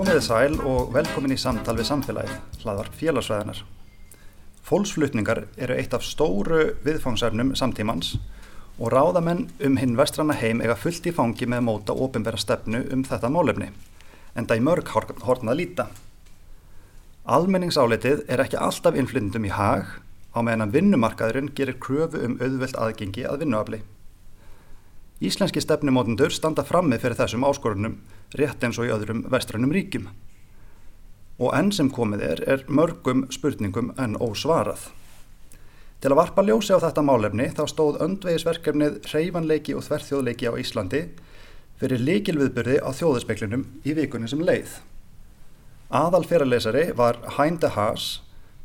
Komiði sæl og velkomin í samtal við samfélagið, hlaðvarp félagsvæðinar. Fólksflutningar eru eitt af stóru viðfangsefnum samtímans og ráðamenn um hinn vestrana heim eiga fullt í fangi með að móta ofinbæra stefnu um þetta málefni, en það í mörg hortnað líta. Almenningsáletið er ekki alltaf innflyndum í hag á meðan að vinnumarkaðurinn gerir kröfu um auðvelt aðgengi að vinnuafli. Íslenski stefnumótendur standa frammi fyrir þessum áskorunum rétt eins og í öðrum vestrænum ríkjum. Og enn sem komið er, er mörgum spurningum enn ósvarað. Til að varpa ljósi á þetta málefni þá stóð öndvegisverkefnið Hreyfanleiki og Þverþjóðleiki á Íslandi fyrir líkilviðbyrði á þjóðaspeklinum í vikunni sem leið. Aðal fyrirlesari var Hein de Haas,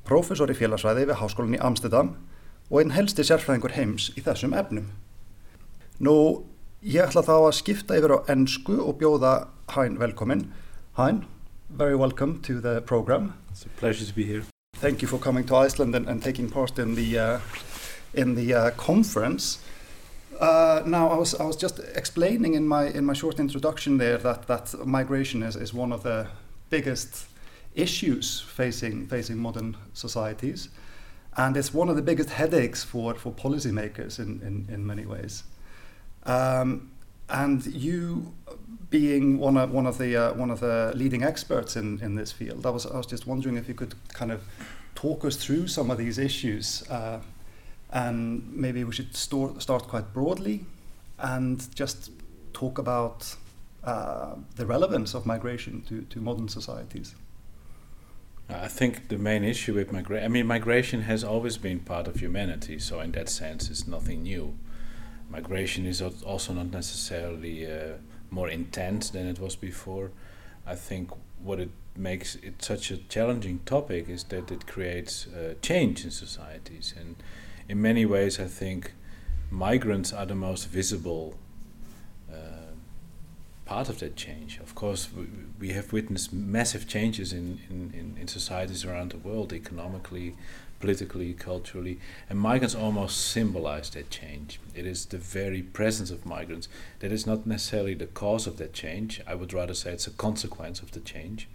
profesor í félagsvæði við Háskólinni Amsterdam og einn helsti sérfræðingur heims í þessum efnum. Nú, ég ætla þá að skipta yfir á ennsku og bjóða Hein velkomin. Hein, very welcome to the program. It's a pleasure to be here. Thank you for coming to Iceland and, and taking part in the uh, in the uh, conference. Uh, now, I was I was just explaining in my in my short introduction there that that migration is, is one of the biggest issues facing facing modern societies, and it's one of the biggest headaches for for policymakers in in, in many ways. Um, and you being one of one of the uh, one of the leading experts in, in this field, I was I was just wondering if you could kind of talk us through some of these issues, uh, and maybe we should start start quite broadly, and just talk about uh, the relevance of migration to, to modern societies. I think the main issue with migration, I mean, migration has always been part of humanity, so in that sense, it's nothing new migration is also not necessarily uh, more intense than it was before. I think what it makes it such a challenging topic is that it creates uh, change in societies, and in many ways, I think migrants are the most visible uh, part of that change. Of course, we, we have witnessed massive changes in, in, in, in societies around the world, economically, politically, culturally, and migrants almost symbolize that change. It is the very presence of migrants that is not necessarily the cause of that change. I would rather say it's a consequence of the change.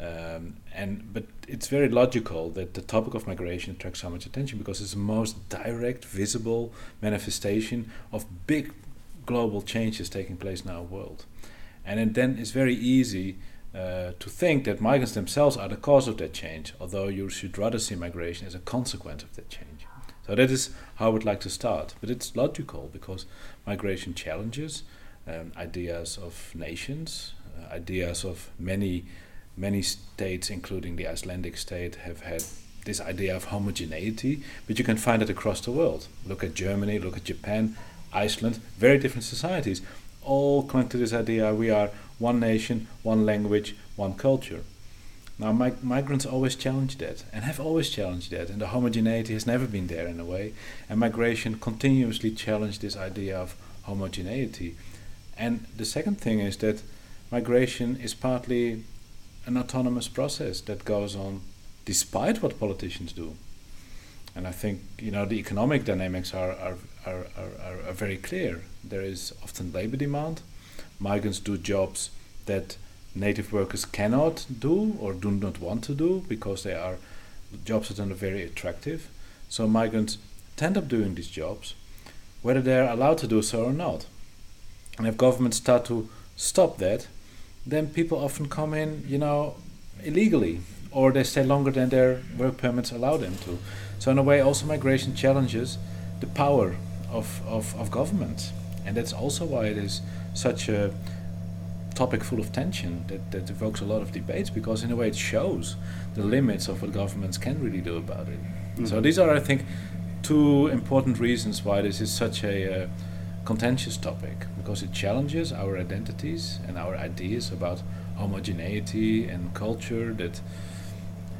Um, and but it's very logical that the topic of migration attracts so much attention because it's the most direct, visible manifestation of big global changes taking place in our world. And then it's very easy uh, to think that migrants themselves are the cause of that change, although you should rather see migration as a consequence of that change. So that is how I would like to start. But it's logical because migration challenges um, ideas of nations, uh, ideas of many, many states, including the Icelandic state, have had this idea of homogeneity, but you can find it across the world. Look at Germany, look at Japan, Iceland, very different societies, all cling to this idea we are one nation, one language, one culture. Now, mig- migrants always challenge that and have always challenged that, and the homogeneity has never been there in a way. And migration continuously challenged this idea of homogeneity. And the second thing is that migration is partly an autonomous process that goes on despite what politicians do. And I think you know the economic dynamics are, are, are, are, are very clear. There is often labor demand, migrants do jobs that native workers cannot do or do not want to do because they are jobs that are not very attractive. So migrants end up doing these jobs, whether they're allowed to do so or not. And if governments start to stop that, then people often come in, you know, illegally, or they stay longer than their work permits allow them to. So in a way, also migration challenges the power of, of, of governments. And that's also why it is such a topic full of tension that, that evokes a lot of debates because in a way it shows the limits of what governments can really do about it. Mm-hmm. So these are, I think, two important reasons why this is such a uh, contentious topic because it challenges our identities and our ideas about homogeneity and culture that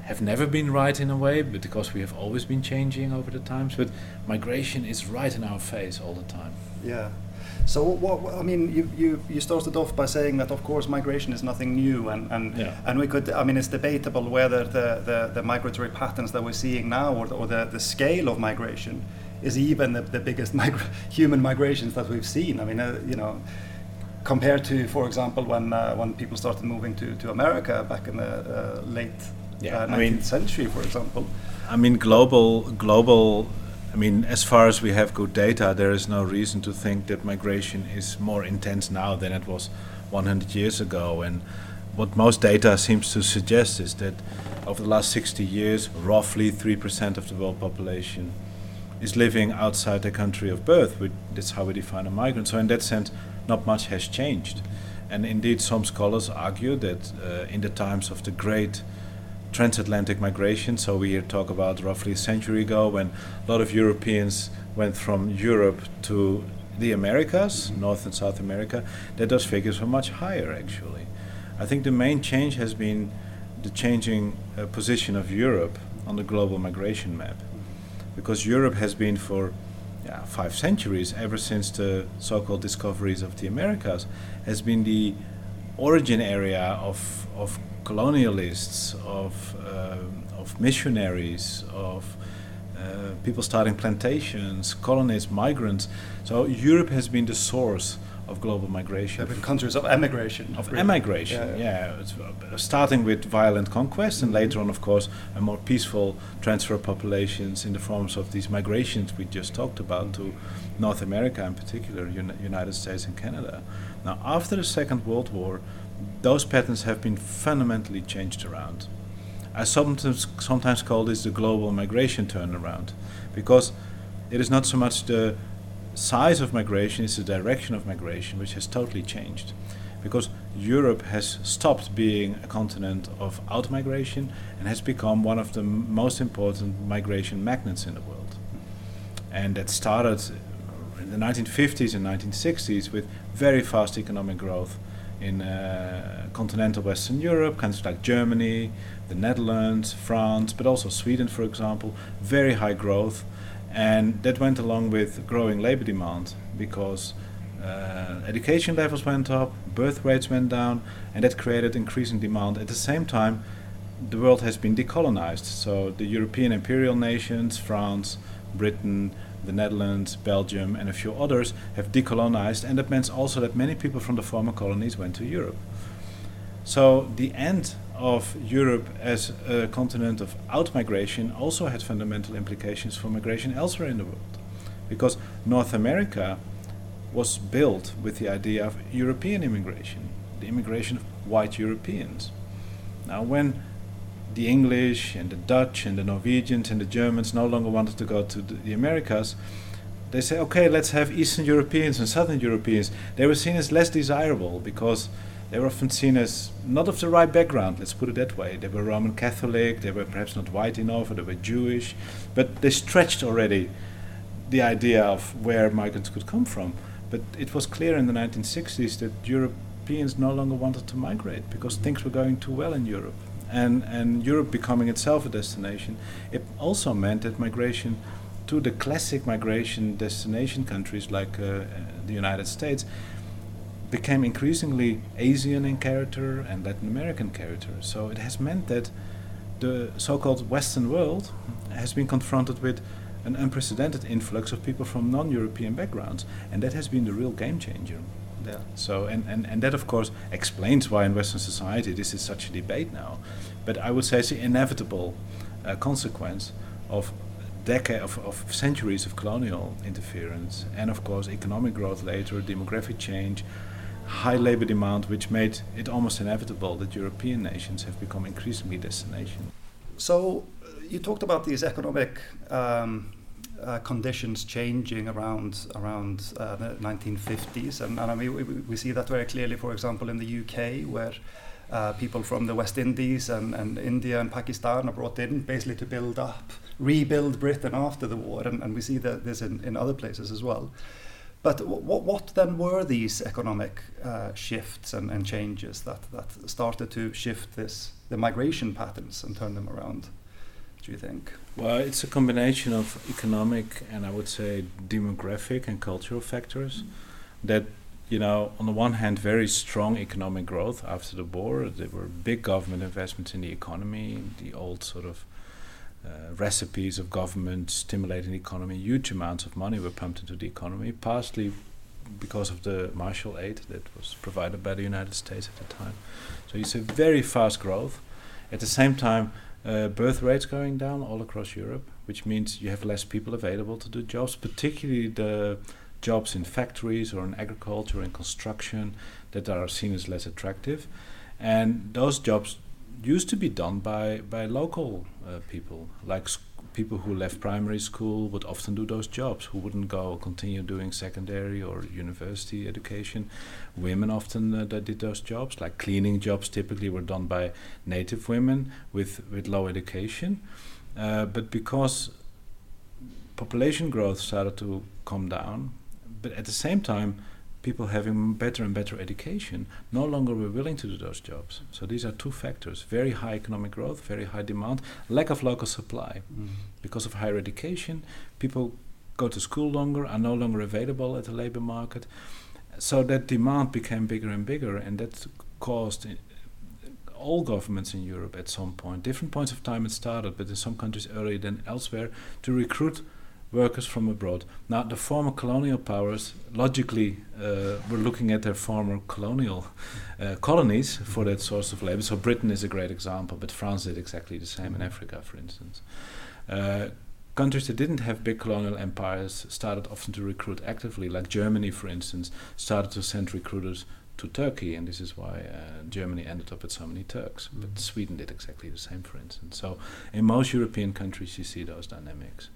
have never been right in a way, but because we have always been changing over the times. But migration is right in our face all the time. Yeah. So what, I mean, you, you, you started off by saying that of course migration is nothing new, and and, yeah. and we could I mean it's debatable whether the, the, the migratory patterns that we're seeing now or the, or the, the scale of migration is even the, the biggest migra- human migrations that we've seen. I mean, uh, you know, compared to, for example, when uh, when people started moving to, to America back in the uh, late yeah, uh, 19th I mean, century, for example. I mean, global global I mean, as far as we have good data, there is no reason to think that migration is more intense now than it was 100 years ago. And what most data seems to suggest is that over the last 60 years, roughly 3% of the world population is living outside the country of birth. that's how we define a migrant. So, in that sense, not much has changed. And indeed, some scholars argue that uh, in the times of the great transatlantic migration. So we talk about roughly a century ago when a lot of Europeans went from Europe to the Americas, North and South America, that those figures were much higher actually. I think the main change has been the changing uh, position of Europe on the global migration map. Because Europe has been for yeah, five centuries, ever since the so called discoveries of the Americas, has been the origin area of, of colonialists, of, uh, of missionaries, of uh, people starting plantations, colonists, migrants. So Europe has been the source of global migration. There countries of emigration. Of really. emigration, yeah. yeah. Uh, starting with violent conquest, and later on, of course, a more peaceful transfer of populations in the forms of these migrations we just talked about to North America, in particular, Uni- United States and Canada. Now, after the Second World War, those patterns have been fundamentally changed around. I sometimes sometimes call this the global migration turnaround, because it is not so much the size of migration, it's the direction of migration which has totally changed. Because Europe has stopped being a continent of out migration and has become one of the m- most important migration magnets in the world. And that started in the 1950s and 1960s with very fast economic growth in uh, continental Western Europe, countries like Germany, the Netherlands, France, but also Sweden, for example, very high growth. And that went along with growing labor demand because uh, education levels went up, birth rates went down, and that created increasing demand. At the same time, the world has been decolonized. So the European imperial nations, France, Britain, the Netherlands, Belgium, and a few others have decolonized, and that means also that many people from the former colonies went to Europe. So the end of Europe as a continent of outmigration also had fundamental implications for migration elsewhere in the world. Because North America was built with the idea of European immigration, the immigration of white Europeans. Now, when the English and the Dutch and the Norwegians and the Germans no longer wanted to go to the Americas, they say, okay, let's have Eastern Europeans and Southern Europeans. They were seen as less desirable because they were often seen as not of the right background, let's put it that way. They were Roman Catholic, they were perhaps not white enough, or they were Jewish, but they stretched already the idea of where migrants could come from. But it was clear in the 1960s that Europeans no longer wanted to migrate because things were going too well in Europe and, and Europe becoming itself a destination, it also meant that migration to the classic migration destination countries like uh, the United States became increasingly Asian in character and Latin American character. So it has meant that the so called Western world has been confronted with an unprecedented influx of people from non European backgrounds, and that has been the real game changer. Yeah. So and, and, and that of course explains why in Western society this is such a debate now. But I would say it's the inevitable uh, consequence of decade of, of centuries of colonial interference and of course economic growth later, demographic change, high labor demand, which made it almost inevitable that European nations have become increasingly destinations. So uh, you talked about these economic um, uh, conditions changing around around uh, the 1950s, and, and I mean we, we, see that very clearly, for example, in the UK, where uh, people from the West Indies and, and India and Pakistan are brought in basically to build up, rebuild Britain after the war, and, and we see that this in, in other places as well. But what, what then were these economic uh, shifts and, and changes that, that started to shift this the migration patterns and turn them around? Do you think? Well, it's a combination of economic and I would say demographic and cultural factors mm. that you know, on the one hand, very strong economic growth after the war. There were big government investments in the economy, the old sort of uh, recipes of government stimulating the economy. Huge amounts of money were pumped into the economy, partly because of the Marshall Aid that was provided by the United States at the time. So you see very fast growth. At the same time, uh, birth rates going down all across Europe, which means you have less people available to do jobs, particularly the jobs in factories or in agriculture and construction that are seen as less attractive. And those jobs used to be done by, by local uh, people, like people who left primary school would often do those jobs, who wouldn't go continue doing secondary or university education. Women often uh, that did those jobs, like cleaning jobs typically were done by native women with, with low education. Uh, but because population growth started to come down, but at the same time, people having better and better education no longer were willing to do those jobs. So these are two factors very high economic growth, very high demand, lack of local supply. Mm. Because of higher education, people go to school longer, are no longer available at the labor market. So that demand became bigger and bigger, and that caused all governments in Europe at some point, different points of time it started, but in some countries earlier than elsewhere, to recruit workers from abroad. Now, the former colonial powers logically uh, were looking at their former colonial uh, colonies for that source of labor. So, Britain is a great example, but France did exactly the same in Africa, for instance. Uh, countries that didn't have big colonial empires started often to recruit actively, like Germany, for instance, started to send recruiters to Turkey, and this is why uh, Germany ended up with so many Turks. Mm. But Sweden did exactly the same, for instance. So, in most European countries, you see those dynamics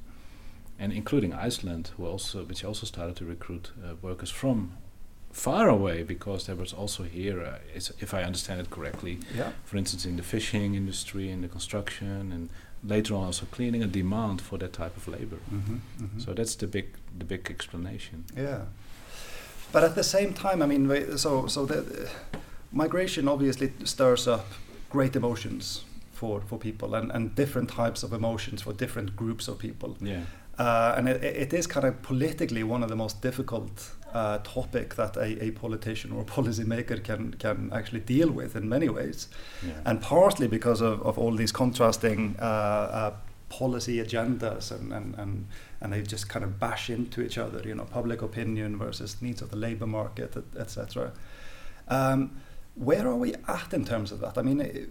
and including Iceland, who also which also started to recruit uh, workers from far away because there was also here, uh, if I understand it correctly, yeah. for instance, in the fishing industry, in the construction, and later on also cleaning, a demand for that type of labor. Mm-hmm, mm-hmm. So that's the big the big explanation. Yeah, but at the same time, I mean, so so the uh, migration obviously stirs up great emotions for for people and and different types of emotions for different groups of people. Yeah. Uh, and it, it is kind of politically one of the most difficult uh, topic that a, a politician or a policymaker can can actually deal with in many ways, yeah. and partly because of, of all these contrasting uh, uh, policy agendas and, and, and and they just kind of bash into each other, you know, public opinion versus needs of the labor market, etc. Um, where are we at in terms of that? I mean. It,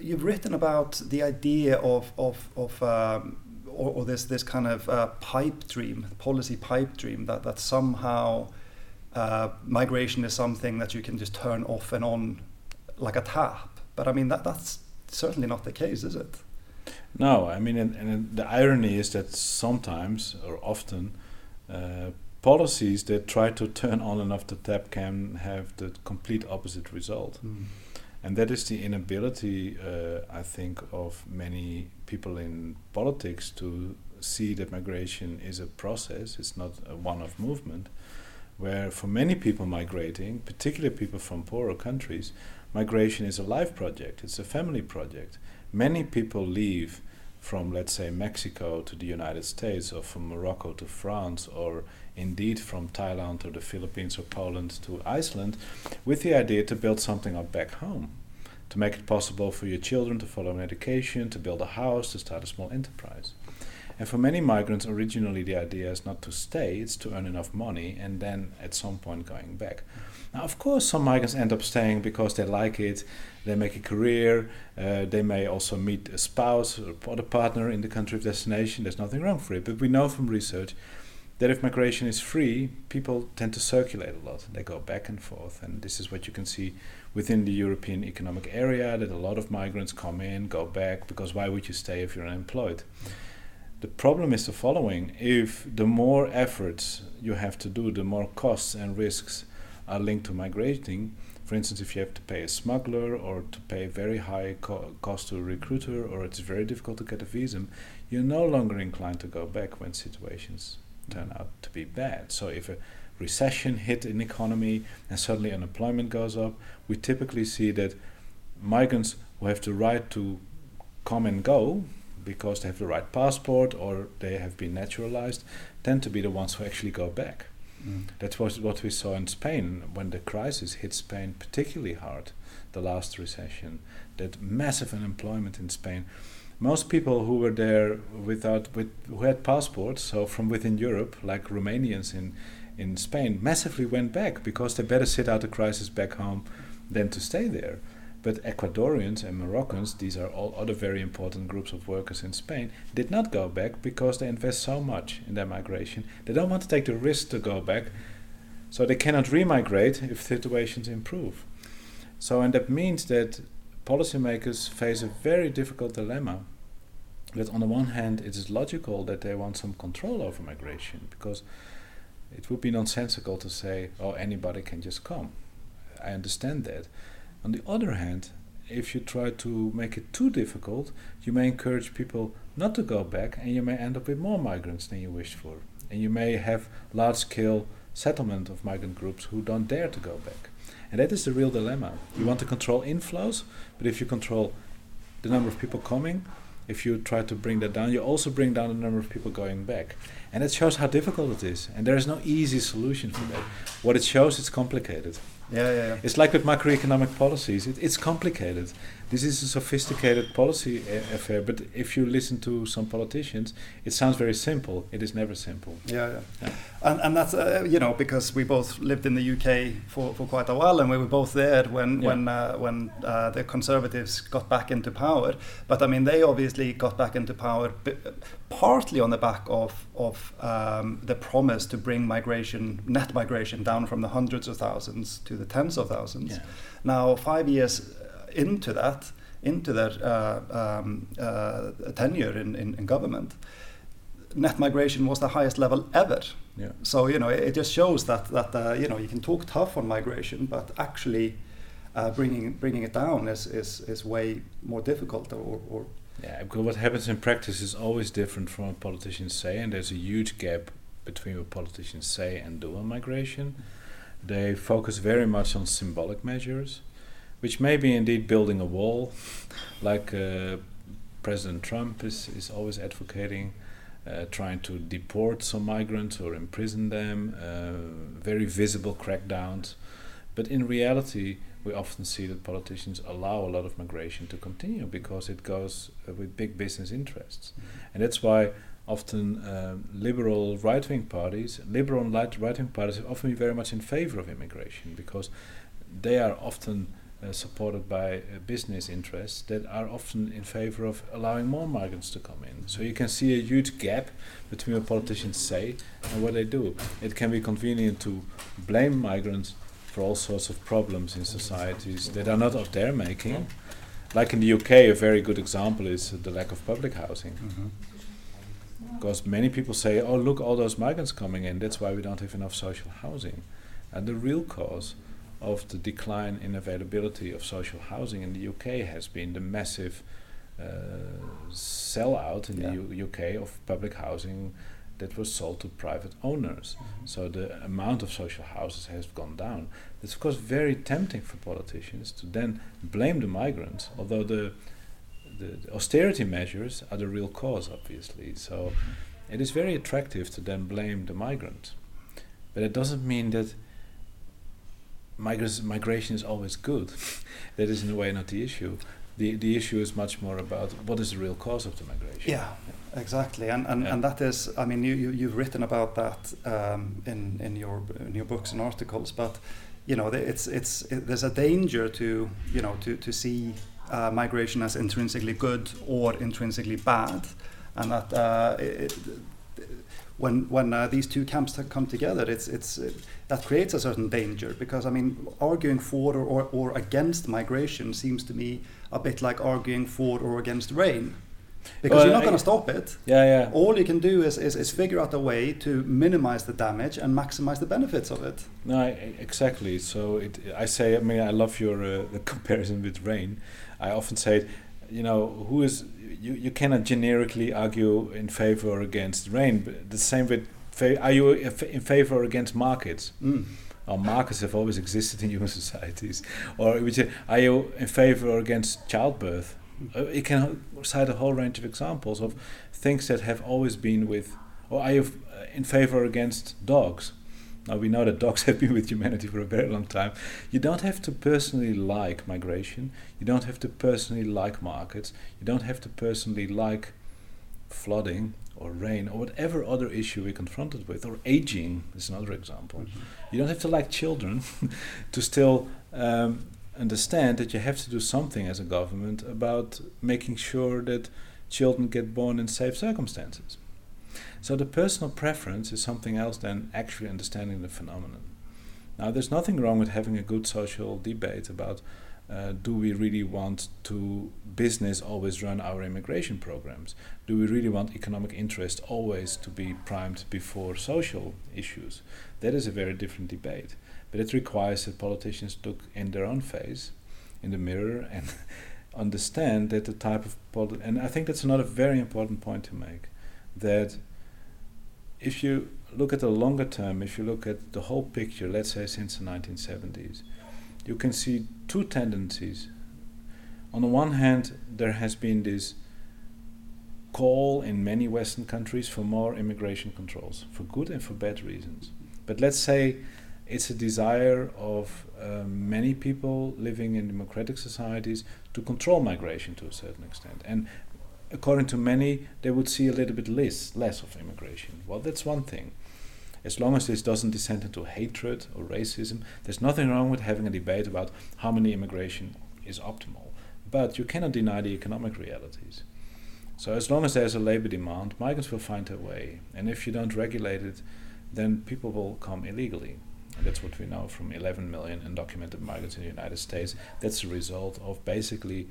you've written about the idea of of, of um, or, or this this kind of uh, pipe dream, policy pipe dream that that somehow uh, migration is something that you can just turn off and on like a tap. But I mean that that's certainly not the case, is it? No, I mean, and, and the irony is that sometimes or often. Uh, policies that try to turn on and off the tap can have the complete opposite result. Mm. And that is the inability, uh, I think, of many people in politics to see that migration is a process, it's not a one off movement. Where for many people migrating, particularly people from poorer countries, migration is a life project, it's a family project. Many people leave from, let's say, Mexico to the United States, or from Morocco to France, or indeed from Thailand or the Philippines or Poland to Iceland, with the idea to build something up back home, to make it possible for your children to follow an education, to build a house, to start a small enterprise. And for many migrants, originally the idea is not to stay, it's to earn enough money and then at some point going back. Now, of course, some migrants end up staying because they like it, they make a career, uh, they may also meet a spouse or a partner in the country of destination, there's nothing wrong for it. But we know from research that if migration is free, people tend to circulate a lot. They go back and forth, and this is what you can see within the European Economic Area. That a lot of migrants come in, go back, because why would you stay if you're unemployed? The problem is the following if the more efforts you have to do, the more costs and risks are linked to migrating. For instance, if you have to pay a smuggler or to pay very high co- cost to a recruiter, or it's very difficult to get a visa, you're no longer inclined to go back when situations turn out to be bad. So if a recession hit an economy and suddenly unemployment goes up, we typically see that migrants who have the right to come and go because they have the right passport or they have been naturalized tend to be the ones who actually go back. Mm. That was what we saw in Spain when the crisis hit Spain particularly hard, the last recession. That massive unemployment in Spain. Most people who were there without with who had passports, so from within Europe, like Romanians in in Spain, massively went back because they better sit out the crisis back home than to stay there. But Ecuadorians and Moroccans, these are all other very important groups of workers in Spain, did not go back because they invest so much in their migration. They don't want to take the risk to go back, so they cannot remigrate if situations improve. So, and that means that policymakers face a very difficult dilemma. That on the one hand, it is logical that they want some control over migration because it would be nonsensical to say, oh, anybody can just come. I understand that. On the other hand, if you try to make it too difficult, you may encourage people not to go back and you may end up with more migrants than you wished for. And you may have large scale settlement of migrant groups who don't dare to go back. And that is the real dilemma. You want to control inflows, but if you control the number of people coming, if you try to bring that down, you also bring down the number of people going back. And it shows how difficult it is. And there is no easy solution for that. What it shows, it's complicated. Yeah, yeah, yeah. It's like with macroeconomic policies. It, it's complicated. This is a sophisticated policy affair. But if you listen to some politicians, it sounds very simple. It is never simple. Yeah, yeah. yeah. And, and that's uh, you know because we both lived in the UK for, for quite a while, and we were both there when yeah. when uh, when uh, the Conservatives got back into power. But I mean, they obviously got back into power partly on the back of of um, the promise to bring migration, net migration, down from the hundreds of thousands to the tens of thousands. Yeah. Now, five years into that, into their uh, um, uh, tenure in, in, in, government, net migration was the highest level ever. Yeah. So you know, it, it just shows that that uh, you know you can talk tough on migration, but actually uh, bringing bringing it down is, is, is way more difficult or, or yeah, because what happens in practice is always different from what politicians say, and there's a huge gap between what politicians say and do on migration. They focus very much on symbolic measures, which may be indeed building a wall, like uh, President Trump is, is always advocating, uh, trying to deport some migrants or imprison them, uh, very visible crackdowns. But in reality, we often see that politicians allow a lot of migration to continue because it goes uh, with big business interests. Mm-hmm. And that's why often uh, liberal right wing parties, liberal and right wing parties, are often very much in favor of immigration because they are often uh, supported by uh, business interests that are often in favor of allowing more migrants to come in. So you can see a huge gap between what politicians say and what they do. It can be convenient to blame migrants for all sorts of problems in societies that are not of their making. Like in the UK, a very good example is the lack of public housing. Mm-hmm. Because many people say, oh, look, all those migrants coming in, that's why we don't have enough social housing. And the real cause of the decline in availability of social housing in the UK has been the massive uh, sellout in yeah. the U- UK of public housing that was sold to private owners. Mm-hmm. So the amount of social houses has gone down. It's of course very tempting for politicians to then blame the migrants, although the the austerity measures are the real cause, obviously. So mm-hmm. it is very attractive to then blame the migrant, but it doesn't mean that migrants, migration is always good. that is in a way not the issue. The the issue is much more about what is the real cause of the migration. Yeah. Exactly, and and, yeah. and that is, I mean, you, you you've written about that um, in in your in your books and articles, but you know, it's it's it, there's a danger to you know to to see uh, migration as intrinsically good or intrinsically bad, and that uh, it, when when uh, these two camps come together, it's it's it, that creates a certain danger because I mean, arguing for or, or, or against migration seems to me a bit like arguing for or against rain because Well, you're not going to stop it. Yeah, yeah. All you can do is, is, is figure out a way to minimize the damage and maximize the benefits of it. No, I, I- exactly. So it, I say, I mean, I love your uh, the comparison with rain. I often say, you know, who is you? You cannot generically argue in favor or against rain. But the same with, are you in favor or against markets? Mm. Or markets have always existed in human societies. Or would you, are you in favor or against childbirth? Uh, you can cite a whole range of examples of things that have always been with. Or are you uh, in favor or against dogs? Now we know that dogs have been with humanity for a very long time. You don't have to personally like migration. You don't have to personally like markets. You don't have to personally like flooding or rain or whatever other issue we're confronted with, or aging is another example. You don't have to like children to still um, understand that you have to do something as a government about making sure that children get born in safe circumstances. So the personal preference is something else than actually understanding the phenomenon. Now, there's nothing wrong with having a good social debate about uh, do we really want to business always run our immigration programs? Do we really want economic interest always to be primed before social issues? That is a very different debate. But it requires that politicians look in their own face, in the mirror, and understand that the type of poli- and I think that's another very important point to make that if you look at the longer term, if you look at the whole picture, let's say since the 1970s, you can see two tendencies. On the one hand, there has been this call in many Western countries for more immigration controls, for good and for bad reasons. But let's say it's a desire of uh, many people living in democratic societies to control migration to a certain extent. And according to many, they would see a little bit less, less of immigration. Well, that's one thing. As long as this doesn't descend into hatred or racism, there's nothing wrong with having a debate about how many immigration is optimal. But you cannot deny the economic realities. So as long as there's a labor demand, migrants will find their way. And if you don't regulate it, then people will come illegally. And that's what we know from 11 million undocumented migrants in the United States. That's the result of basically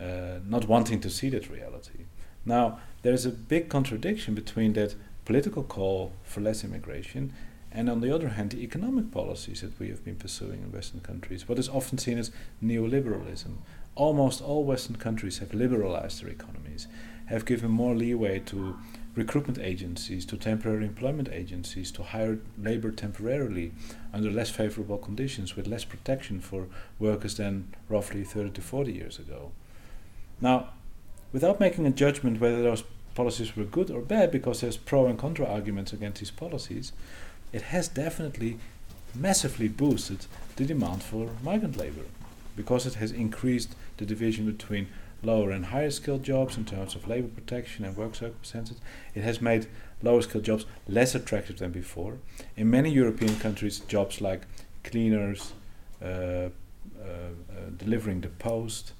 uh, not wanting to see that reality. Now, there's a big contradiction between that political call for less immigration and, on the other hand, the economic policies that we have been pursuing in Western countries. What is often seen as neoliberalism. Almost all Western countries have liberalized their economies, have given more leeway to recruitment agencies, to temporary employment agencies, to hire labor temporarily under less favorable conditions with less protection for workers than roughly 30 to 40 years ago. Now, without making a judgment whether those policies were good or bad, because there's pro and contra arguments against these policies, it has definitely massively boosted the demand for migrant labor because it has increased the division between lower and higher skilled jobs in terms of labor protection and work circumstances. It has made lower skilled jobs less attractive than before. In many European countries, jobs like cleaners, uh, uh, uh, delivering the post,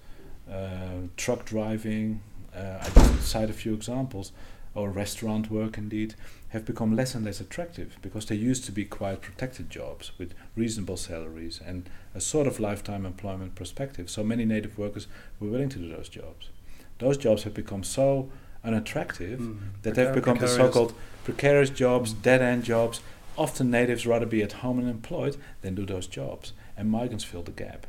truck driving, uh, I just cite a few examples, or restaurant work indeed, have become less and less attractive because they used to be quite protected jobs with reasonable salaries and a sort of lifetime employment perspective. So many native workers were willing to do those jobs. Those jobs have become so unattractive Mm. that they've Precar- become the so-called precarious jobs, dead-end jobs. Often natives rather be at home and employed than do those jobs, and migrants fill the gap.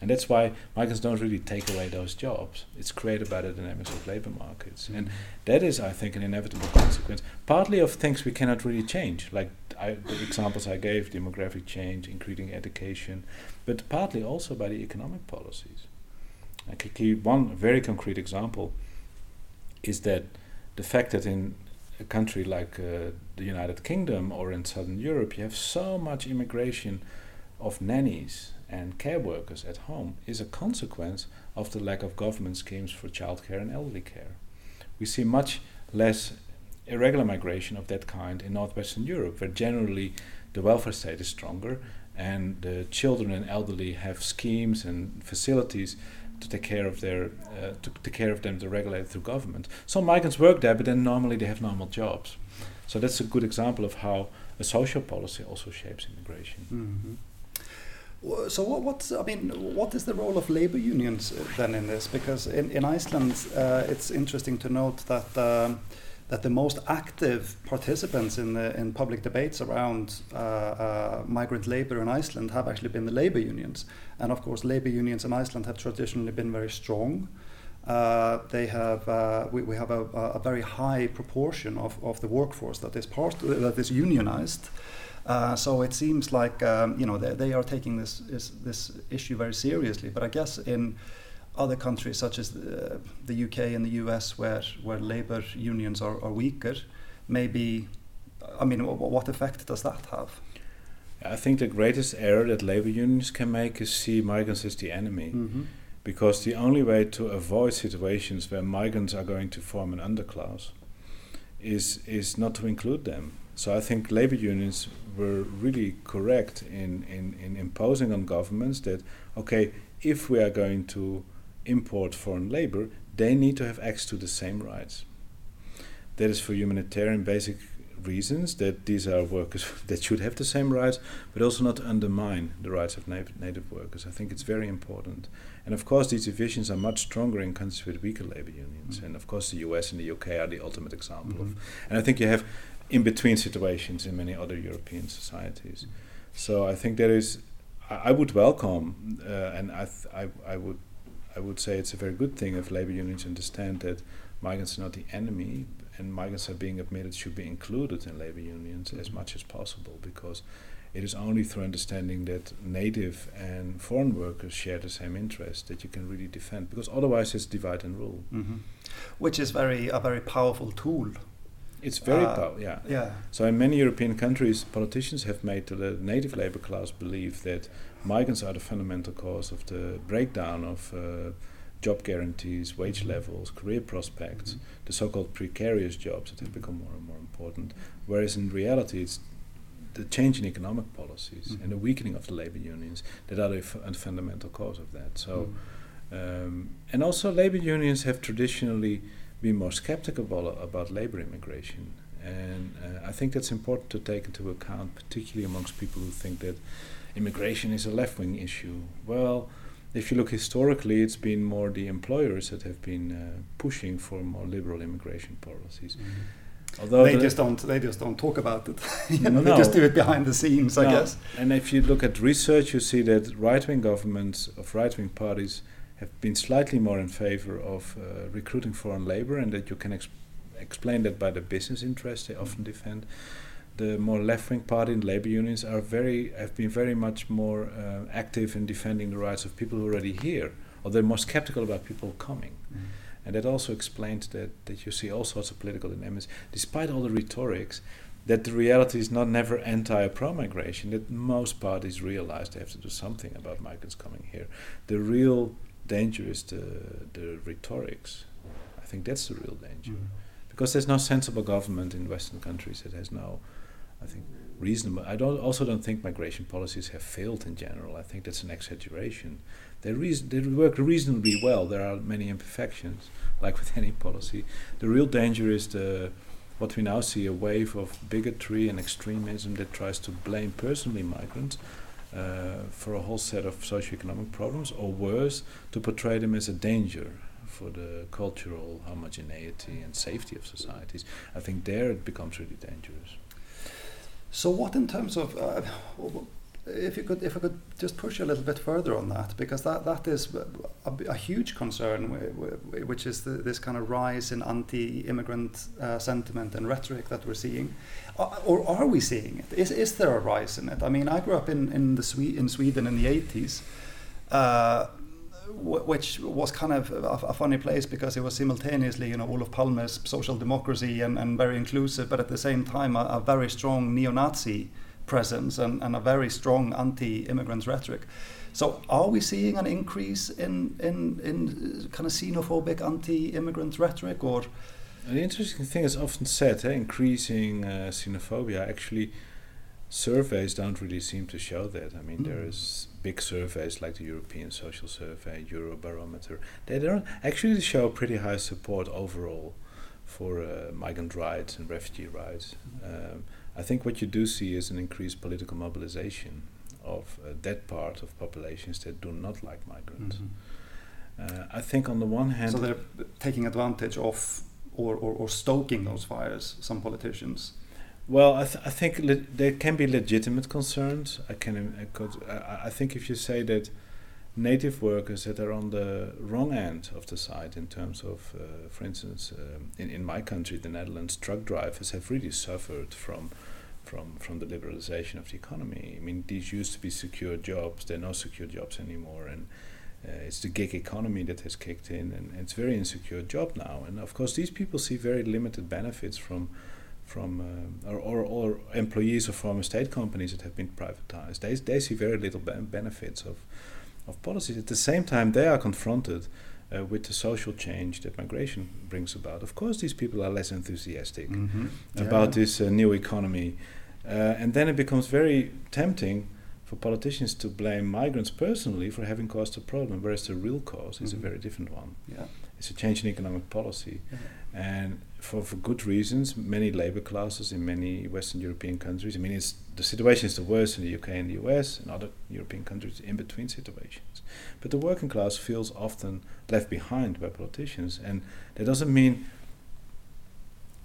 And that's why migrants don't really take away those jobs. It's created by the dynamics of labor markets. And that is, I think, an inevitable consequence, partly of things we cannot really change, like I, the examples I gave, demographic change, increasing education, but partly also by the economic policies. I could give one very concrete example is that the fact that in a country like uh, the United Kingdom or in Southern Europe, you have so much immigration of nannies and care workers at home is a consequence of the lack of government schemes for childcare and elderly care. We see much less irregular migration of that kind in northwestern Europe, where generally the welfare state is stronger and the children and elderly have schemes and facilities to take care of their uh, to take care of them to regulate through government. Some migrants work there, but then normally they have normal jobs. So that's a good example of how a social policy also shapes immigration. Mhm. So what, what's I mean, what is the role of labor unions uh, then in this? Because in, in Iceland, uh, it's interesting to note that um, that the most active participants in the in public debates around uh, uh, migrant labor in Iceland have actually been the labor unions, and of course, labor unions in Iceland have traditionally been very strong. Uh, they have uh, we, we have a, a, very high proportion of, of the workforce that is part that is unionized. Uh, so it seems like um, you know they, they are taking this is, this issue very seriously. But I guess in other countries such as the, the UK and the US, where where labour unions are, are weaker, maybe I mean, what effect does that have? I think the greatest error that labor unions can make is see migrants as the enemy. Mm -hmm. Because the only way to avoid situations where migrants are going to form an underclass is is not to include them. So I think labor unions were really correct in, in, in imposing on governments that, okay, if we are going to import foreign labor, they need to have access to the same rights. That is for humanitarian basic reasons that these are workers that should have the same rights, but also not undermine the rights of native workers. I think it's very important. And of course, these divisions are much stronger in countries with weaker labor unions. Mm-hmm. And of course, the US and the UK are the ultimate example mm-hmm. of. And I think you have in between situations in many other European societies. So I think there is, I, I would welcome, uh, and I, I, I would, I would say it's a very good thing if labor unions understand that migrants are not the enemy, and migrants are being admitted should be included in labor unions as much as possible because it is only through understanding that native and foreign workers share the same interest that you can really defend because otherwise it's divide and rule mm-hmm. which is very a very powerful tool it's very uh, powerful, yeah. Yeah. So in many European countries, politicians have made the native labor class believe that migrants are the fundamental cause of the breakdown of uh, job guarantees, wage mm-hmm. levels, career prospects, mm-hmm. the so-called precarious jobs that have become more and more important. Whereas in reality, it's the change in economic policies mm-hmm. and the weakening of the labor unions that are the f- fundamental cause of that. So, mm-hmm. um, and also labor unions have traditionally be more skeptical about, labor immigration. And uh, I think that's important to take into account, particularly amongst people who think that immigration is a left wing issue. Well, if you look historically, it's been more the employers that have been uh, pushing for more liberal immigration policies. Mm-hmm. Although they the just don't, they just don't talk about it. you know, no. they just do it behind the scenes, I guess. And if you look at research, you see that right-wing governments of right-wing parties have been slightly more in favor of uh, recruiting foreign labor, and that you can ex explain that by the business interests they often defend. The more left-wing party and labor unions are very have been very much more uh, active in defending the rights of people who are already here, or they're more skeptical about people coming. Mm. And that also explains that, that you see all sorts of political dynamics, despite all the rhetorics, that the reality is not never anti or pro migration, that most parties realize they have to do something about migrants coming here. The real danger is the the rhetorics. I think that's the real danger, mm. because there's no sensible government in Western countries that has no, I think, reasonable. I don't also don't think migration policies have failed in general. I think that's an exaggeration. They reason they work reasonably well. There are many imperfections, like with any policy. The real danger is the what we now see a wave of bigotry and extremism that tries to blame personally migrants uh, for a whole set of socioeconomic problems, or worse, to portray them as a danger for the cultural homogeneity and safety of societies. I think there it becomes really dangerous. So, what in terms of uh, if you could if I could just push a little bit further on that because that that is a, a huge concern which is the, this kind of rise in anti-immigrant uh, sentiment and rhetoric that we're seeing. Or are we seeing it? Is is there a rise in it? I mean I grew up in in the Swe- in Sweden in the 80s uh, which was kind of a, funny place because it was simultaneously, you know, Olof Palme's social democracy and, and very inclusive, but at the same time a, a very strong neo-Nazi presence and, and a very strong anti-immigrant rhetoric. So are we seeing an increase in, in, in kind of xenophobic anti-immigrant rhetoric or? The interesting thing is often said, eh, increasing uh, xenophobia. Actually, surveys don't really seem to show that. I mean, mm. there is big surveys like the European Social Survey, Eurobarometer. They don't actually show pretty high support overall for uh, migrant rights and refugee rights. Mm. Um, I think what you do see is an increased political mobilization of uh, that part of populations that do not like migrants. Mhm. Uh, I think on the one hand, So they're taking advantage of or, or, or stoking those fires, some politicians. Well, I, th- I think le- there can be legitimate concerns. I can, I, could, I, I think if you say that native workers that are on the wrong end of the side in terms of, uh, for instance, um, in, in my country, the Netherlands, truck drivers have really suffered from, from, from the liberalization of the economy. I mean, these used to be secure jobs; they're not secure jobs anymore, and uh, it's the gig economy that has kicked in, and it's a very insecure job now. And of course, these people see very limited benefits from from uh, or, or, or employees of former state companies that have been privatized. They, they see very little ben- benefits of, of policies. At the same time, they are confronted uh, with the social change that migration brings about. Of course, these people are less enthusiastic Mm-hmm. about this uh, new economy. Uh, and then it becomes very tempting for politicians to blame migrants personally for having caused the problem, whereas the real cause is Mhm. a very different one. Yeah. It's a change in economic policy. Yeah. And for, for good reasons, many labor classes in many Western European countries, I mean, it's, the situation is the worst in the UK and the US and other European countries in between situations. But the working class feels often left behind by politicians. And that doesn't mean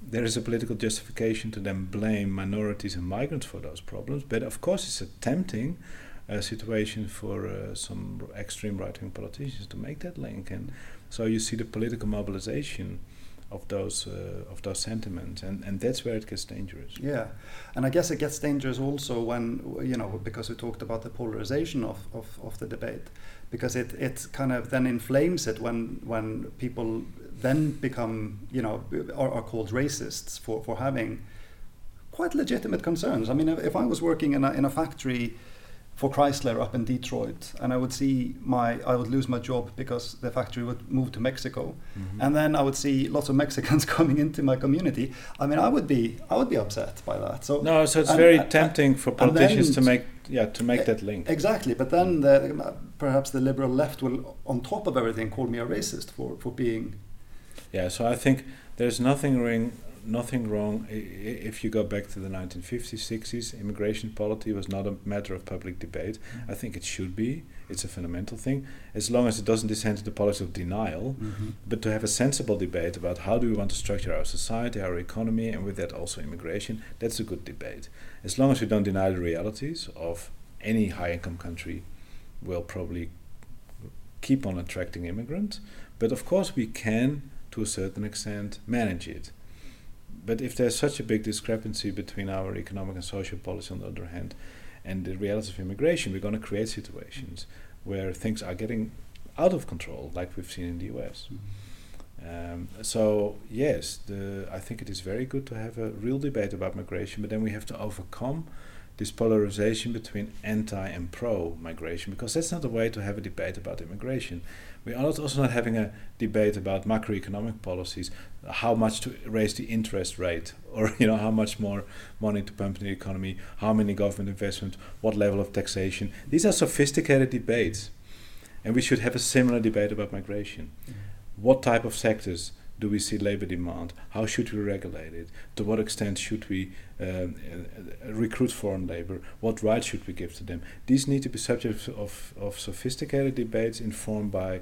there is a political justification to then blame minorities and migrants for those problems. But of course, it's a tempting uh, situation for uh, some extreme right wing politicians to make that link. And so you see the political mobilization of those uh, of those sentiments, and, and that's where it gets dangerous. Yeah, and I guess it gets dangerous also when you know because we talked about the polarization of, of, of the debate, because it, it kind of then inflames it when when people then become you know are, are called racists for, for having quite legitimate concerns. I mean, if, if I was working in a in a factory for Chrysler up in Detroit, and I would see my I would lose my job because the factory would move to Mexico, Mm-hmm. and then I would see lots of Mexicans coming into my community. I mean, I would be I would be upset by that. So No, so it's And- very and- tempting for then politicians to make yeah to make that link. exactly, but then the, perhaps the liberal left will, on top of everything, call me a racist for for being. Yeah, so I think there's nothing wrong, nothing wrong if you go back to the 1950s, 60s. Immigration policy was not a matter of public debate. Mm-hmm. I think it should be. It's a fundamental thing, as long as it doesn't descend to the policy of denial. Mm-hmm. But to have a sensible debate about how do we want to structure our society, our economy, and with that also immigration, that's a good debate. As long as we don't deny the realities of any high-income country, will probably keep on attracting immigrants. But of course, we can, to a certain extent, manage it. But if there's such a big discrepancy between our economic and social policy on the other hand, and the realities of immigration, we're going to create situations where things are getting out of control, like we've seen in the US. Um, so yes, the, I think it is very good to have a real debate about migration, but then we have to overcome this polarization between anti and pro migration because that's not the way to have a debate about immigration. We are not also not having a debate about macroeconomic policies, how much to raise the interest rate, or you know how much more money to pump in the economy, how many government investment, what level of taxation. These are sophisticated debates, and we should have a similar debate about migration. Mm-hmm. What type of sectors do we see labor demand? How should we regulate it? To what extent should we um, uh, recruit foreign labor? What rights should we give to them? These need to be subjects of, of sophisticated debates informed by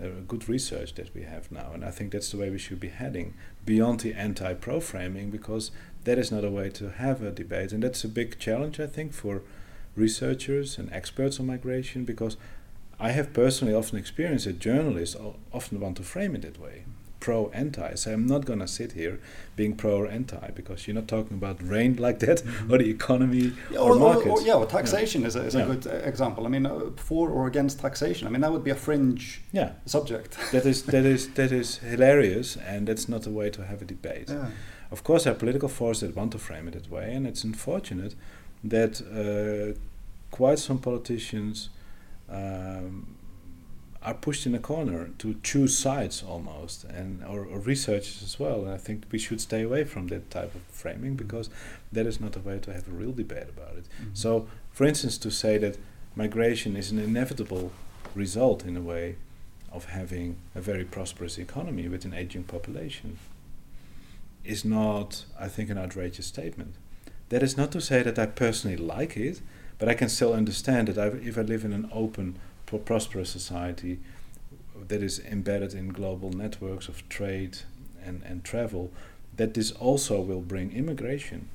uh, good research that we have now. And I think that's the way we should be heading beyond the anti pro framing because that is not a way to have a debate. And that's a big challenge, I think, for researchers and experts on migration because I have personally often experienced that journalists often want to frame it that way pro anti. So I'm not going to sit here being pro or anti because you're not talking about rain like that or the economy Yeah, or, or, or, markets. or- yeah, or taxation is, a, is Yeah. a good uh, example. I mean, uh, for or against taxation. I mean, that would be a fringe Yeah, subject. that is that is that is hilarious, and that's not a way to have a debate. Yeah. Of course, there are political forces that want to frame it that way, and it's unfortunate that uh, quite some politicians um, are pushed in a corner to choose sides almost, and or, or researchers as well. And I think we should stay away from that type of framing mm-hmm. because that is not a way to have a real debate about it. Mm-hmm. So, for instance, to say that migration is an inevitable result in a way of having a very prosperous economy with an aging population is not, I think, an outrageous statement. That is not to say that I personally like it, but I can still understand that I've, if I live in an open, prosperous society that is embedded in global networks of trade and, and travel, that this also will bring immigration.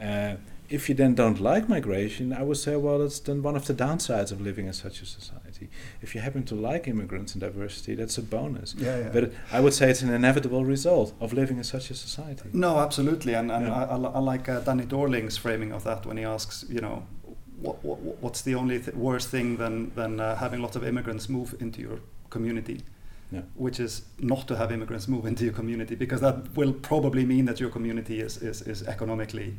Uh, if you then don't like migration, I would say, well, it's then one of the downsides of living in such a society. If you happen to like immigrants and diversity, that's a bonus. Yeah, yeah. But I would say it's an inevitable result of living in such a society. No, absolutely, and, and Yeah. I, I, I like uh, Danny Dorling's framing of that when he asks, you know, what, what what's the only th- worst thing than than uh, having lots of immigrants move into your community, Yeah. which is not to have immigrants move into your community because that will probably mean that your community is is, is economically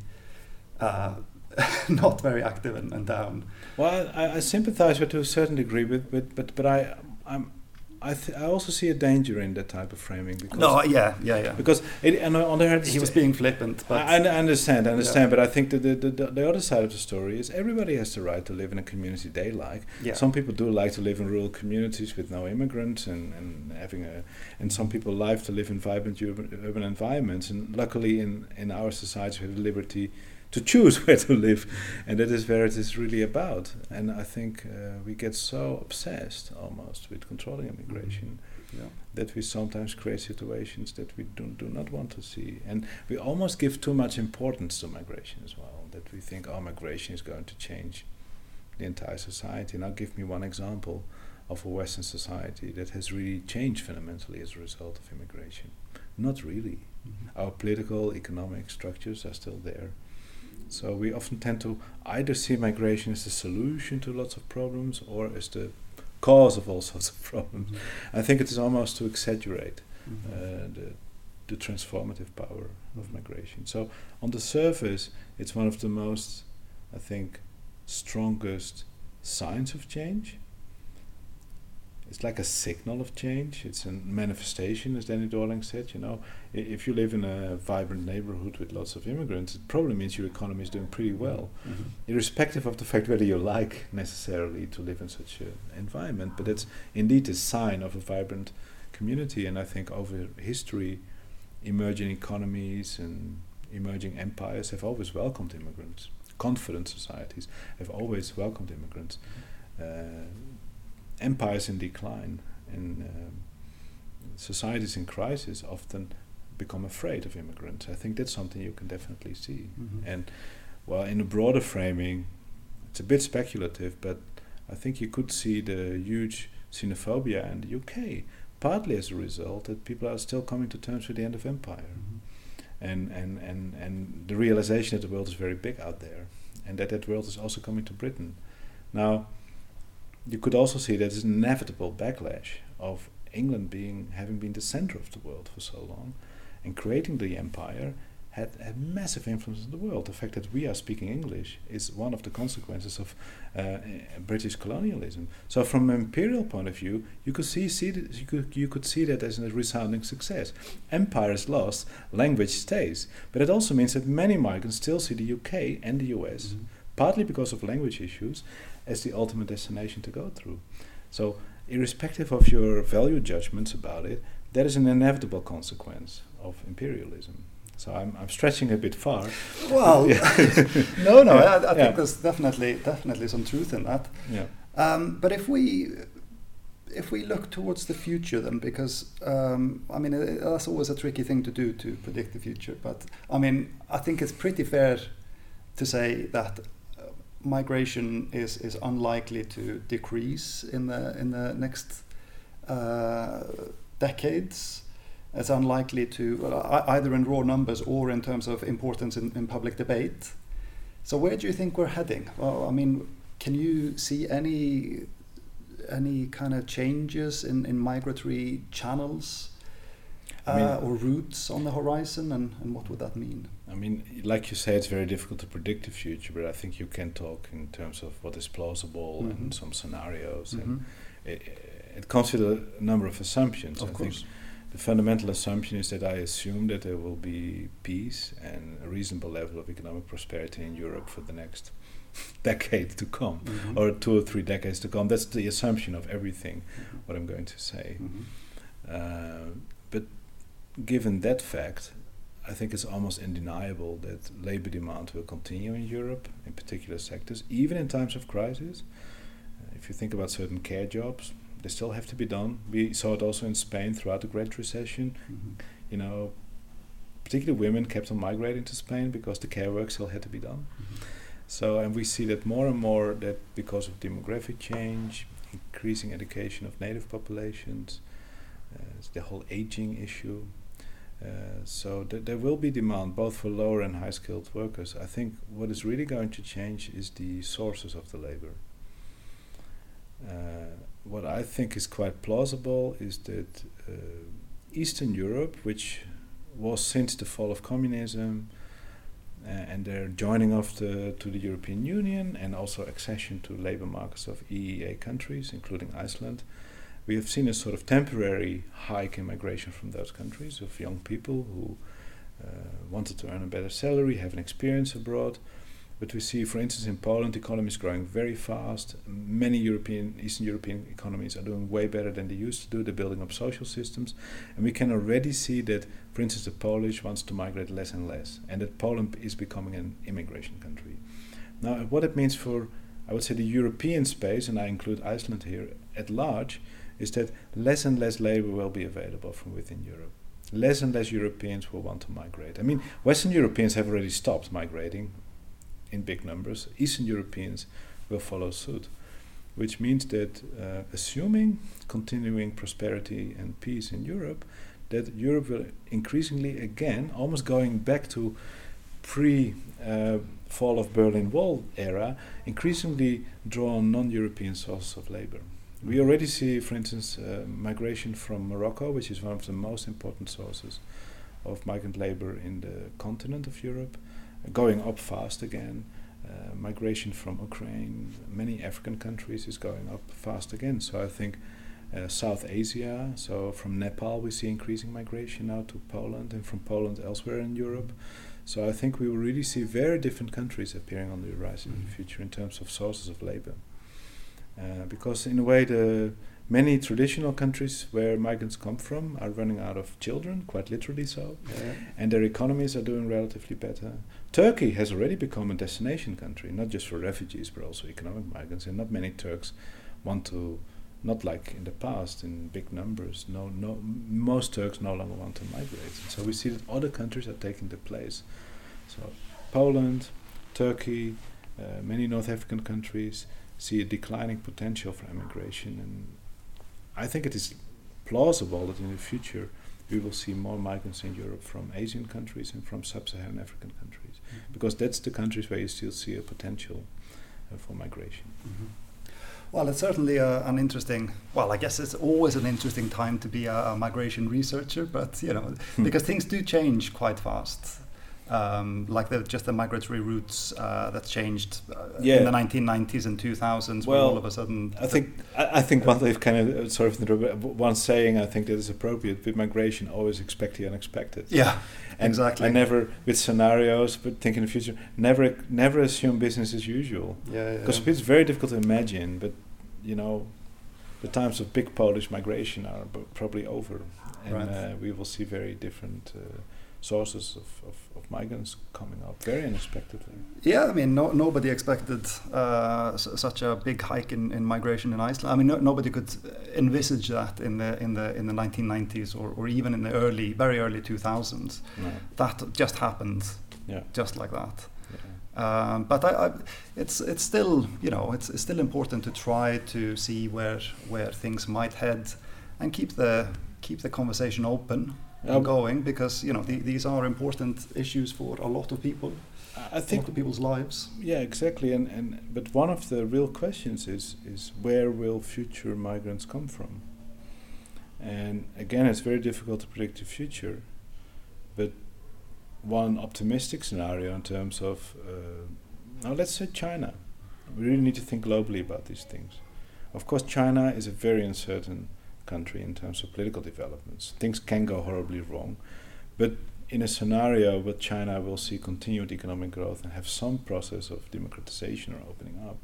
uh, not very active and, and down. Well, I, I sympathize with to a certain degree, with, with but but I I'm I th- I also see a danger in that type of framing because No, yeah, yeah, yeah. because it, and on the other hand, he was being flippant, but I, I understand, I understand, Yeah. but I think that the, the, the, the other side of the story is everybody has the right to live in a community they like. yeah. Some people do like to live in rural communities with no immigrants and, and having a, and some people like to live in vibrant urban, urban environments. And luckily, in, in our society, we have the liberty to choose where to live, and that is where it is really about. And I think uh, we get so obsessed almost with controlling immigration yeah. that we sometimes create situations that we do, do not want to see. And we almost give too much importance to migration as well, that we think, oh, migration is going to change the entire society. Now, give me one example of a Western society that has really changed fundamentally as a result of immigration. Not really. Mhm. Our political, economic structures are still there. So we often tend to either see migration as the solution to lots of problems or as the cause of all sorts of problems. I think it is almost to exaggerate Mhm. uh, the, the transformative power of migration. So, on the surface, it's one of the most, I think, strongest signs of change. It's like a signal of change. It's a manifestation, as Danny Dorling said. You know, I- if you live in a vibrant neighborhood with lots of immigrants, it probably means your economy is doing pretty well Mhm. irrespective of the fact whether you like necessarily to live in such an environment. But it's indeed a sign of a vibrant community, and I think over history, emerging economies and emerging empires have always welcomed immigrants. Confident societies have always welcomed immigrants. Uh, empires in decline and um, societies in crisis often become afraid of immigrants. I think that's something you can definitely see. Mhm. And well, in a broader framing, it's a bit speculative, but I think you could see the huge xenophobia in the UK, partly as a result that people are still coming to terms with the end of empire, Mhm. and and and and the realization that the world is very big out there, and that that world is also coming to Britain. Now, you could also see that there's an inevitable backlash of England being having been the center of the world for so long, and creating the empire had a massive influence on the world. The fact that we are speaking English is one of the consequences of uh, uh, British colonialism. So, from an imperial point of view, you could see, see that, you could you could see that as a resounding success. Empire is lost, language stays, but it also means that many migrants still see the UK and the US, Mhm. partly because of language issues, as the ultimate destination to go through. So, irrespective of your value judgments about it, that is an inevitable consequence of imperialism. So I'm, I'm stretching a bit far. Well, no, no, Yeah, I, I yeah. think there's definitely definitely some truth in that. Yeah. Um, but if we if we look towards the future, then because um, I mean uh, that's always a tricky thing to do to predict the future. But I mean I think it's pretty fair to say that migration is is unlikely to decrease in the in the next uh, decades. It's unlikely to well, either in raw numbers or in terms of importance in, in public debate. So where do you think we're heading? Well, I mean, can you see any any kind of changes in, in migratory channels uh, I mean- or routes on the horizon, and, and what would that mean? I mean, like you say, it's very difficult to predict the future, but I think you can talk in terms of what is plausible Mhm. and some scenarios. And Mhm. it, it comes with a number of assumptions. Of I course. think the fundamental assumption is that I assume that there will be peace and a reasonable level of economic prosperity in Europe for the next decade to come, Mhm. or two or three decades to come. That's the assumption of everything Mhm. what I'm going to say. Mhm. Uh, but given that fact, I think it's almost undeniable that labor demand will continue in Europe, in particular sectors, even in times of crisis. Uh, if you think about certain care jobs, they still have to be done. We saw it also in Spain throughout the Great Recession. Mm-hmm. You know, particularly women kept on migrating to Spain because the care work still had to be done. Mm-hmm. So, and we see that more and more that because of demographic change, increasing education of native populations, uh, the whole aging issue. Uh, so th- there will be demand both for lower and high skilled workers. I think what is really going to change is the sources of the labor. Uh, what I think is quite plausible is that uh, Eastern Europe, which was since the fall of communism, uh, and their joining of the, to the European Union and also accession to labor markets of EEA countries, including Iceland, we have seen a sort of temporary hike in migration from those countries of young people who uh, wanted to earn a better salary, have an experience abroad, but we see, for instance, in Poland, the economy is growing very fast. Many European, Eastern European economies are doing way better than they used to do. They're building up social systems. And we can already see that, for instance, the Polish wants to migrate less and less, and that Poland is becoming an immigration country. Now, what it means for, I would say, the European space, and I include Iceland here at large, is that less and less labor will be available from within Europe less and less Europeans will want to migrate. I mean, Western Europeans have already stopped migrating in big numbers, Eastern Europeans will follow suit, which means that uh, assuming continuing prosperity and peace in Europe, that Europe will increasingly again, almost going back to pre uh, fall of Berlin Wall era, increasingly draw on non-European sources of labor. We already see, for instance, uh, migration from Morocco, which is one of the most important sources of migrant labor in the continent of Europe, going up fast again. Uh, migration from Ukraine, many African countries is going up fast again. So I think uh, South Asia, so from Nepal we see increasing migration now to Poland and from Poland elsewhere in Europe. So I think we will really see very different countries appearing on the horizon mm-hmm. in the mm-hmm. future in terms of sources of labor. Uh, because in a way the many traditional countries where migrants come from are running out of children, quite literally so, yeah. and their economies are doing relatively better. Turkey has already become a destination country, not just for refugees but also economic migrants, and not many Turks want to, not like in the past in big numbers. No, no, most Turks no longer want to migrate, and so we see that other countries are taking the place. So Poland, Turkey, uh, many North African countries see a declining potential for immigration and I think it is plausible that in the future we will see more migrants in Europe from Asian countries and from sub-Saharan African countries, mm-hmm. because that's the countries where you still see a potential uh, for migration. Mm-hmm. Well, it's certainly a, an interesting. Well, I guess it's always an interesting time to be a, a migration researcher, but you know, hmm. because things do change quite fast um, like the, just the migratory routes uh, that changed uh, yeah. in the 1990s and 2000s well, all of a sudden I think I, I think one they've kind of uh, sort of one saying I think that is appropriate with migration always expect the unexpected yeah and exactly I never with scenarios but think in the future never never assume business as usual yeah because yeah. it's very difficult to imagine but you know the times of big Polish migration are probably over and right. uh, we will see very different uh, sources of, of, of, migrants coming up very unexpectedly. Yeah, I mean, no, nobody expected uh, such a big hike in, in migration in Iceland. I mean, no, nobody could envisage that in the in the in the 1990s or, or even in the early, very early 2000s. No. That just happened, yeah. just like that. Um, but I, I, it's it's still you know it's, it's still important to try to see where where things might head, and keep the keep the conversation open um, going because you know the, these are important issues for a lot of people. I think a lot of people's lives. Yeah, exactly. And and but one of the real questions is is where will future migrants come from? And again, it's very difficult to predict the future, but one optimistic scenario in terms of uh, now let's say China. We really need to think globally about these things. Of course, China is a very uncertain country in terms of political developments. Things can go horribly wrong, but in a scenario where China will see continued economic growth and have some process of democratization or opening up,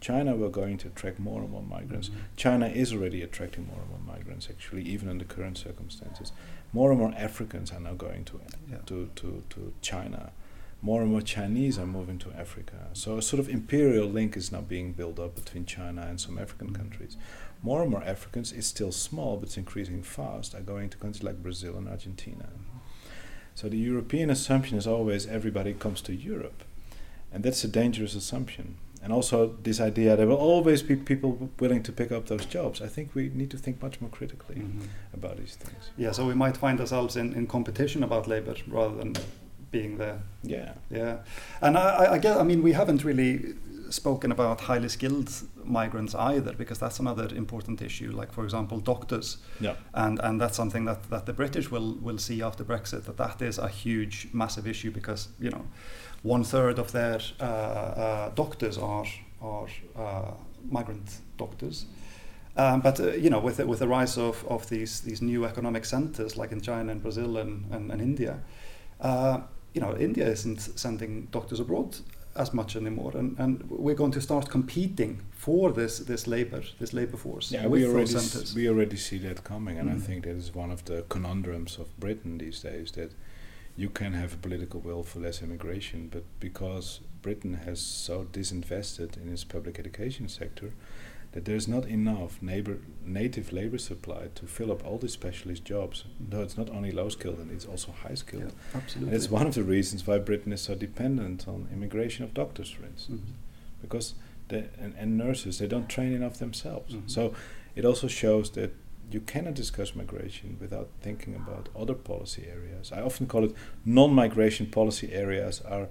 China will going to attract more and more migrants. Mhm. China is already attracting more and more migrants, actually, even in the current circumstances. More and more Africans are now going to Yeah. to, to, to China. More and more Chinese are moving to Africa. So a sort of imperial link is now being built up between China and some African Mhm. countries. More and more Africans, it's still small, but it's increasing fast, are going to countries like Brazil and Argentina. So the European assumption is always everybody comes to Europe. And that's a dangerous assumption. And also this idea there will always be people willing to pick up those jobs. I think we need to think much more critically Mhm. about these things. Yeah, so we might find ourselves in, in competition about labor rather than being there. Yeah. Yeah, and I, I- I. I mean, we haven't really spoken about highly skilled migrants either, because that's another important issue. Like, for example, doctors, Yeah. and and that's something that, that the British will will see after Brexit. That that is a huge, massive issue because you know, one third of their uh, uh, doctors are are uh, migrant doctors. Um, but uh, you know, with the, with the rise of, of these these new economic centers like in China and Brazil and, and, and India, uh, you know, India isn't sending doctors abroad as much anymore, and, and we're going to start competing for this this labor this labor force Yeah, we already s- we already see that coming, and Mm. I think that is one of the conundrums of Britain these days. That you can have a political will for less immigration, but because Britain has so disinvested in its public education sector, that there's not enough neighbor, native labor supply to fill up all these specialist jobs. Though it's not only low skilled, and it's also high skilled. yeah, And absolutely. it's one of the reasons why Britain is so dependent on immigration of doctors, for instance Mhm. because the and, and nurses they don't train enough themselves. Mhm. So it also shows that you cannot discuss migration without thinking about other policy areas. I often call it non-migration policy areas are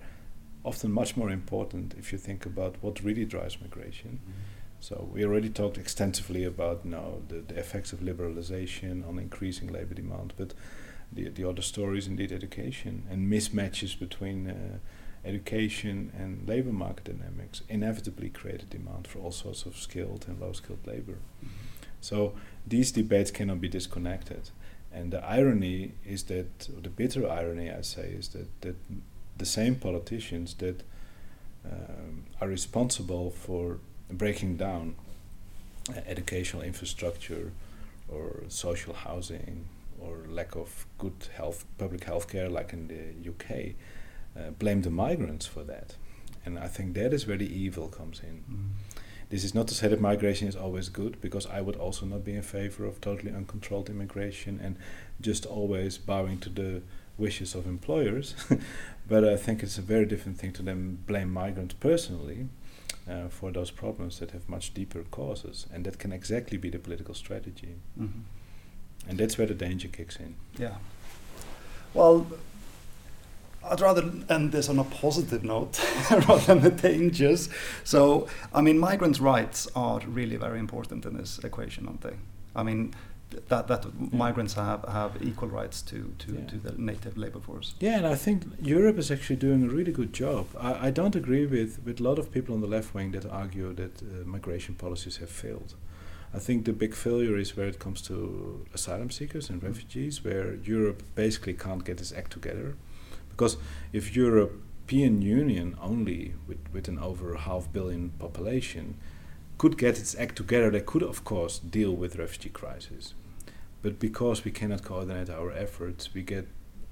often much more important if you think about what really drives migration. So we already talked extensively about you know, the, the effects of liberalization on increasing labor demand, but the, the other story is indeed education and mismatches between uh, education and labor market dynamics inevitably create a demand for all sorts of skilled and low skilled labor. So these debates cannot be disconnected. And the irony is that, or the bitter irony, I say, is that, that the same politicians that um, are responsible for breaking down uh, educational infrastructure or social housing or lack of good health, public health care, like in the UK, uh, blame the migrants for that. And I think that is where the evil comes in. Mm. This is not to say that migration is always good, because I would also not be in favor of totally uncontrolled immigration and just always bowing to the wishes of employers. but I think it's a very different thing to then blame migrants personally uh, for those problems that have much deeper causes, and that can exactly be the political strategy. Mhm. And that's where the danger kicks in. Yeah. Well, I'd rather end this on a positive note rather than the dangers. So, I mean, migrants' rights are really very important in this equation, aren't they? I mean, that that migrants have, have equal rights to, to, Yeah. to the native labor force. Yeah, and I think Europe is actually doing a really good job. I, I don't agree with, with a lot of people on the left wing that argue that uh, migration policies have failed. I think the big failure is where it comes to asylum seekers and refugees, where Europe basically can't get its act together. Because if European Union only, with, with an over half billion population, could get its act together, they could of course deal with refugee crisis. But because we cannot coordinate our efforts, we get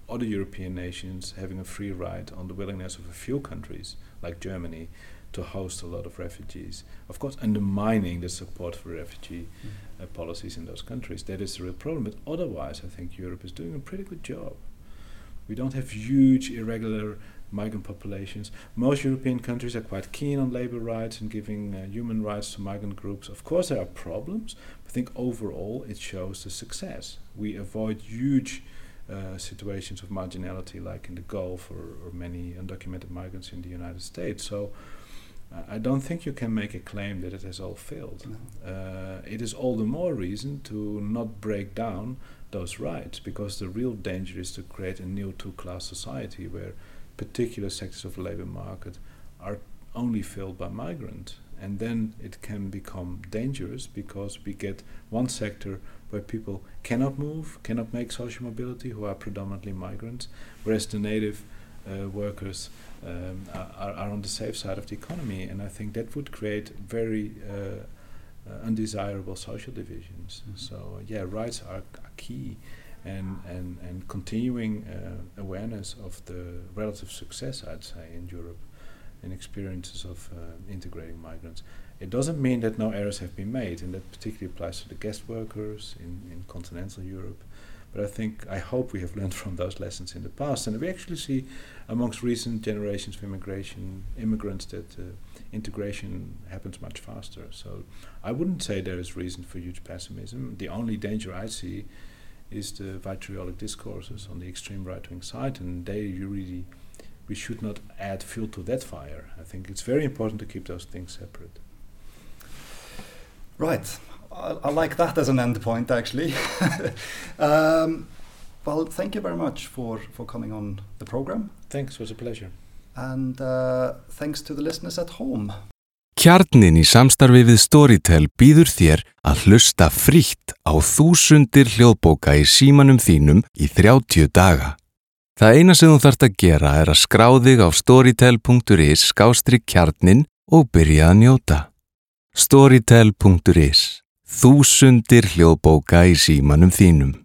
other European nations having a free ride on the willingness of a few countries, like Germany, to host a lot of refugees. Of course, undermining the support for refugee uh, policies in those countries. That is the real problem. But otherwise, I think Europe is doing a pretty good job. We don't have huge irregular migrant populations. Most European countries are quite keen on labor rights and giving uh, human rights to migrant groups. Of course, there are problems, I think overall it shows the success. We avoid huge uh, situations of marginality, like in the Gulf or, or many undocumented migrants in the United States. So I- I don't think you can make a claim that it has all failed. No. Uh, it is all the more reason to not break down those rights because the real danger is to create a new two class society where particular sectors of the labor market are only filled by migrants. And then it can become dangerous because we get one sector where people cannot move, cannot make social mobility, who are predominantly migrants, whereas the native uh, workers um, are, are on the safe side of the economy, and I think that would create very uh, uh, undesirable social divisions. Mm -hmm. So yeah, rights are, are key, and and and continuing uh, awareness of the relative success, I'd say, in Europe, in experiences of uh, integrating migrants. It doesn't mean that no errors have been made, and that particularly applies to the guest workers in, in continental Europe. But I think, I hope we have learned from those lessons in the past. And we actually see amongst recent generations of immigration, immigrants that uh, integration happens much faster. So I wouldn't say there is reason for huge pessimism. The only danger I see is the vitriolic discourses on the extreme right wing side, and they really, we should not add fuel to that fire. I think it's very important to keep those things separate. Right. I, I like that as an end point, actually. um, well, thank you very much for, for coming on the program. Thanks, it was a pleasure. And uh, thanks to the listeners at home. Kjarnin í samstarfi við Storytel býður þér að hlusta frítt á þúsundir hljóðbóka í símanum þínum í 30 daga. Það eina sem þú þarfst að gera er að skráðig á storytel.is skástri kjarnin og byrja að njóta. Storytel.is Þúsundir hljóðbóka í símanum þínum.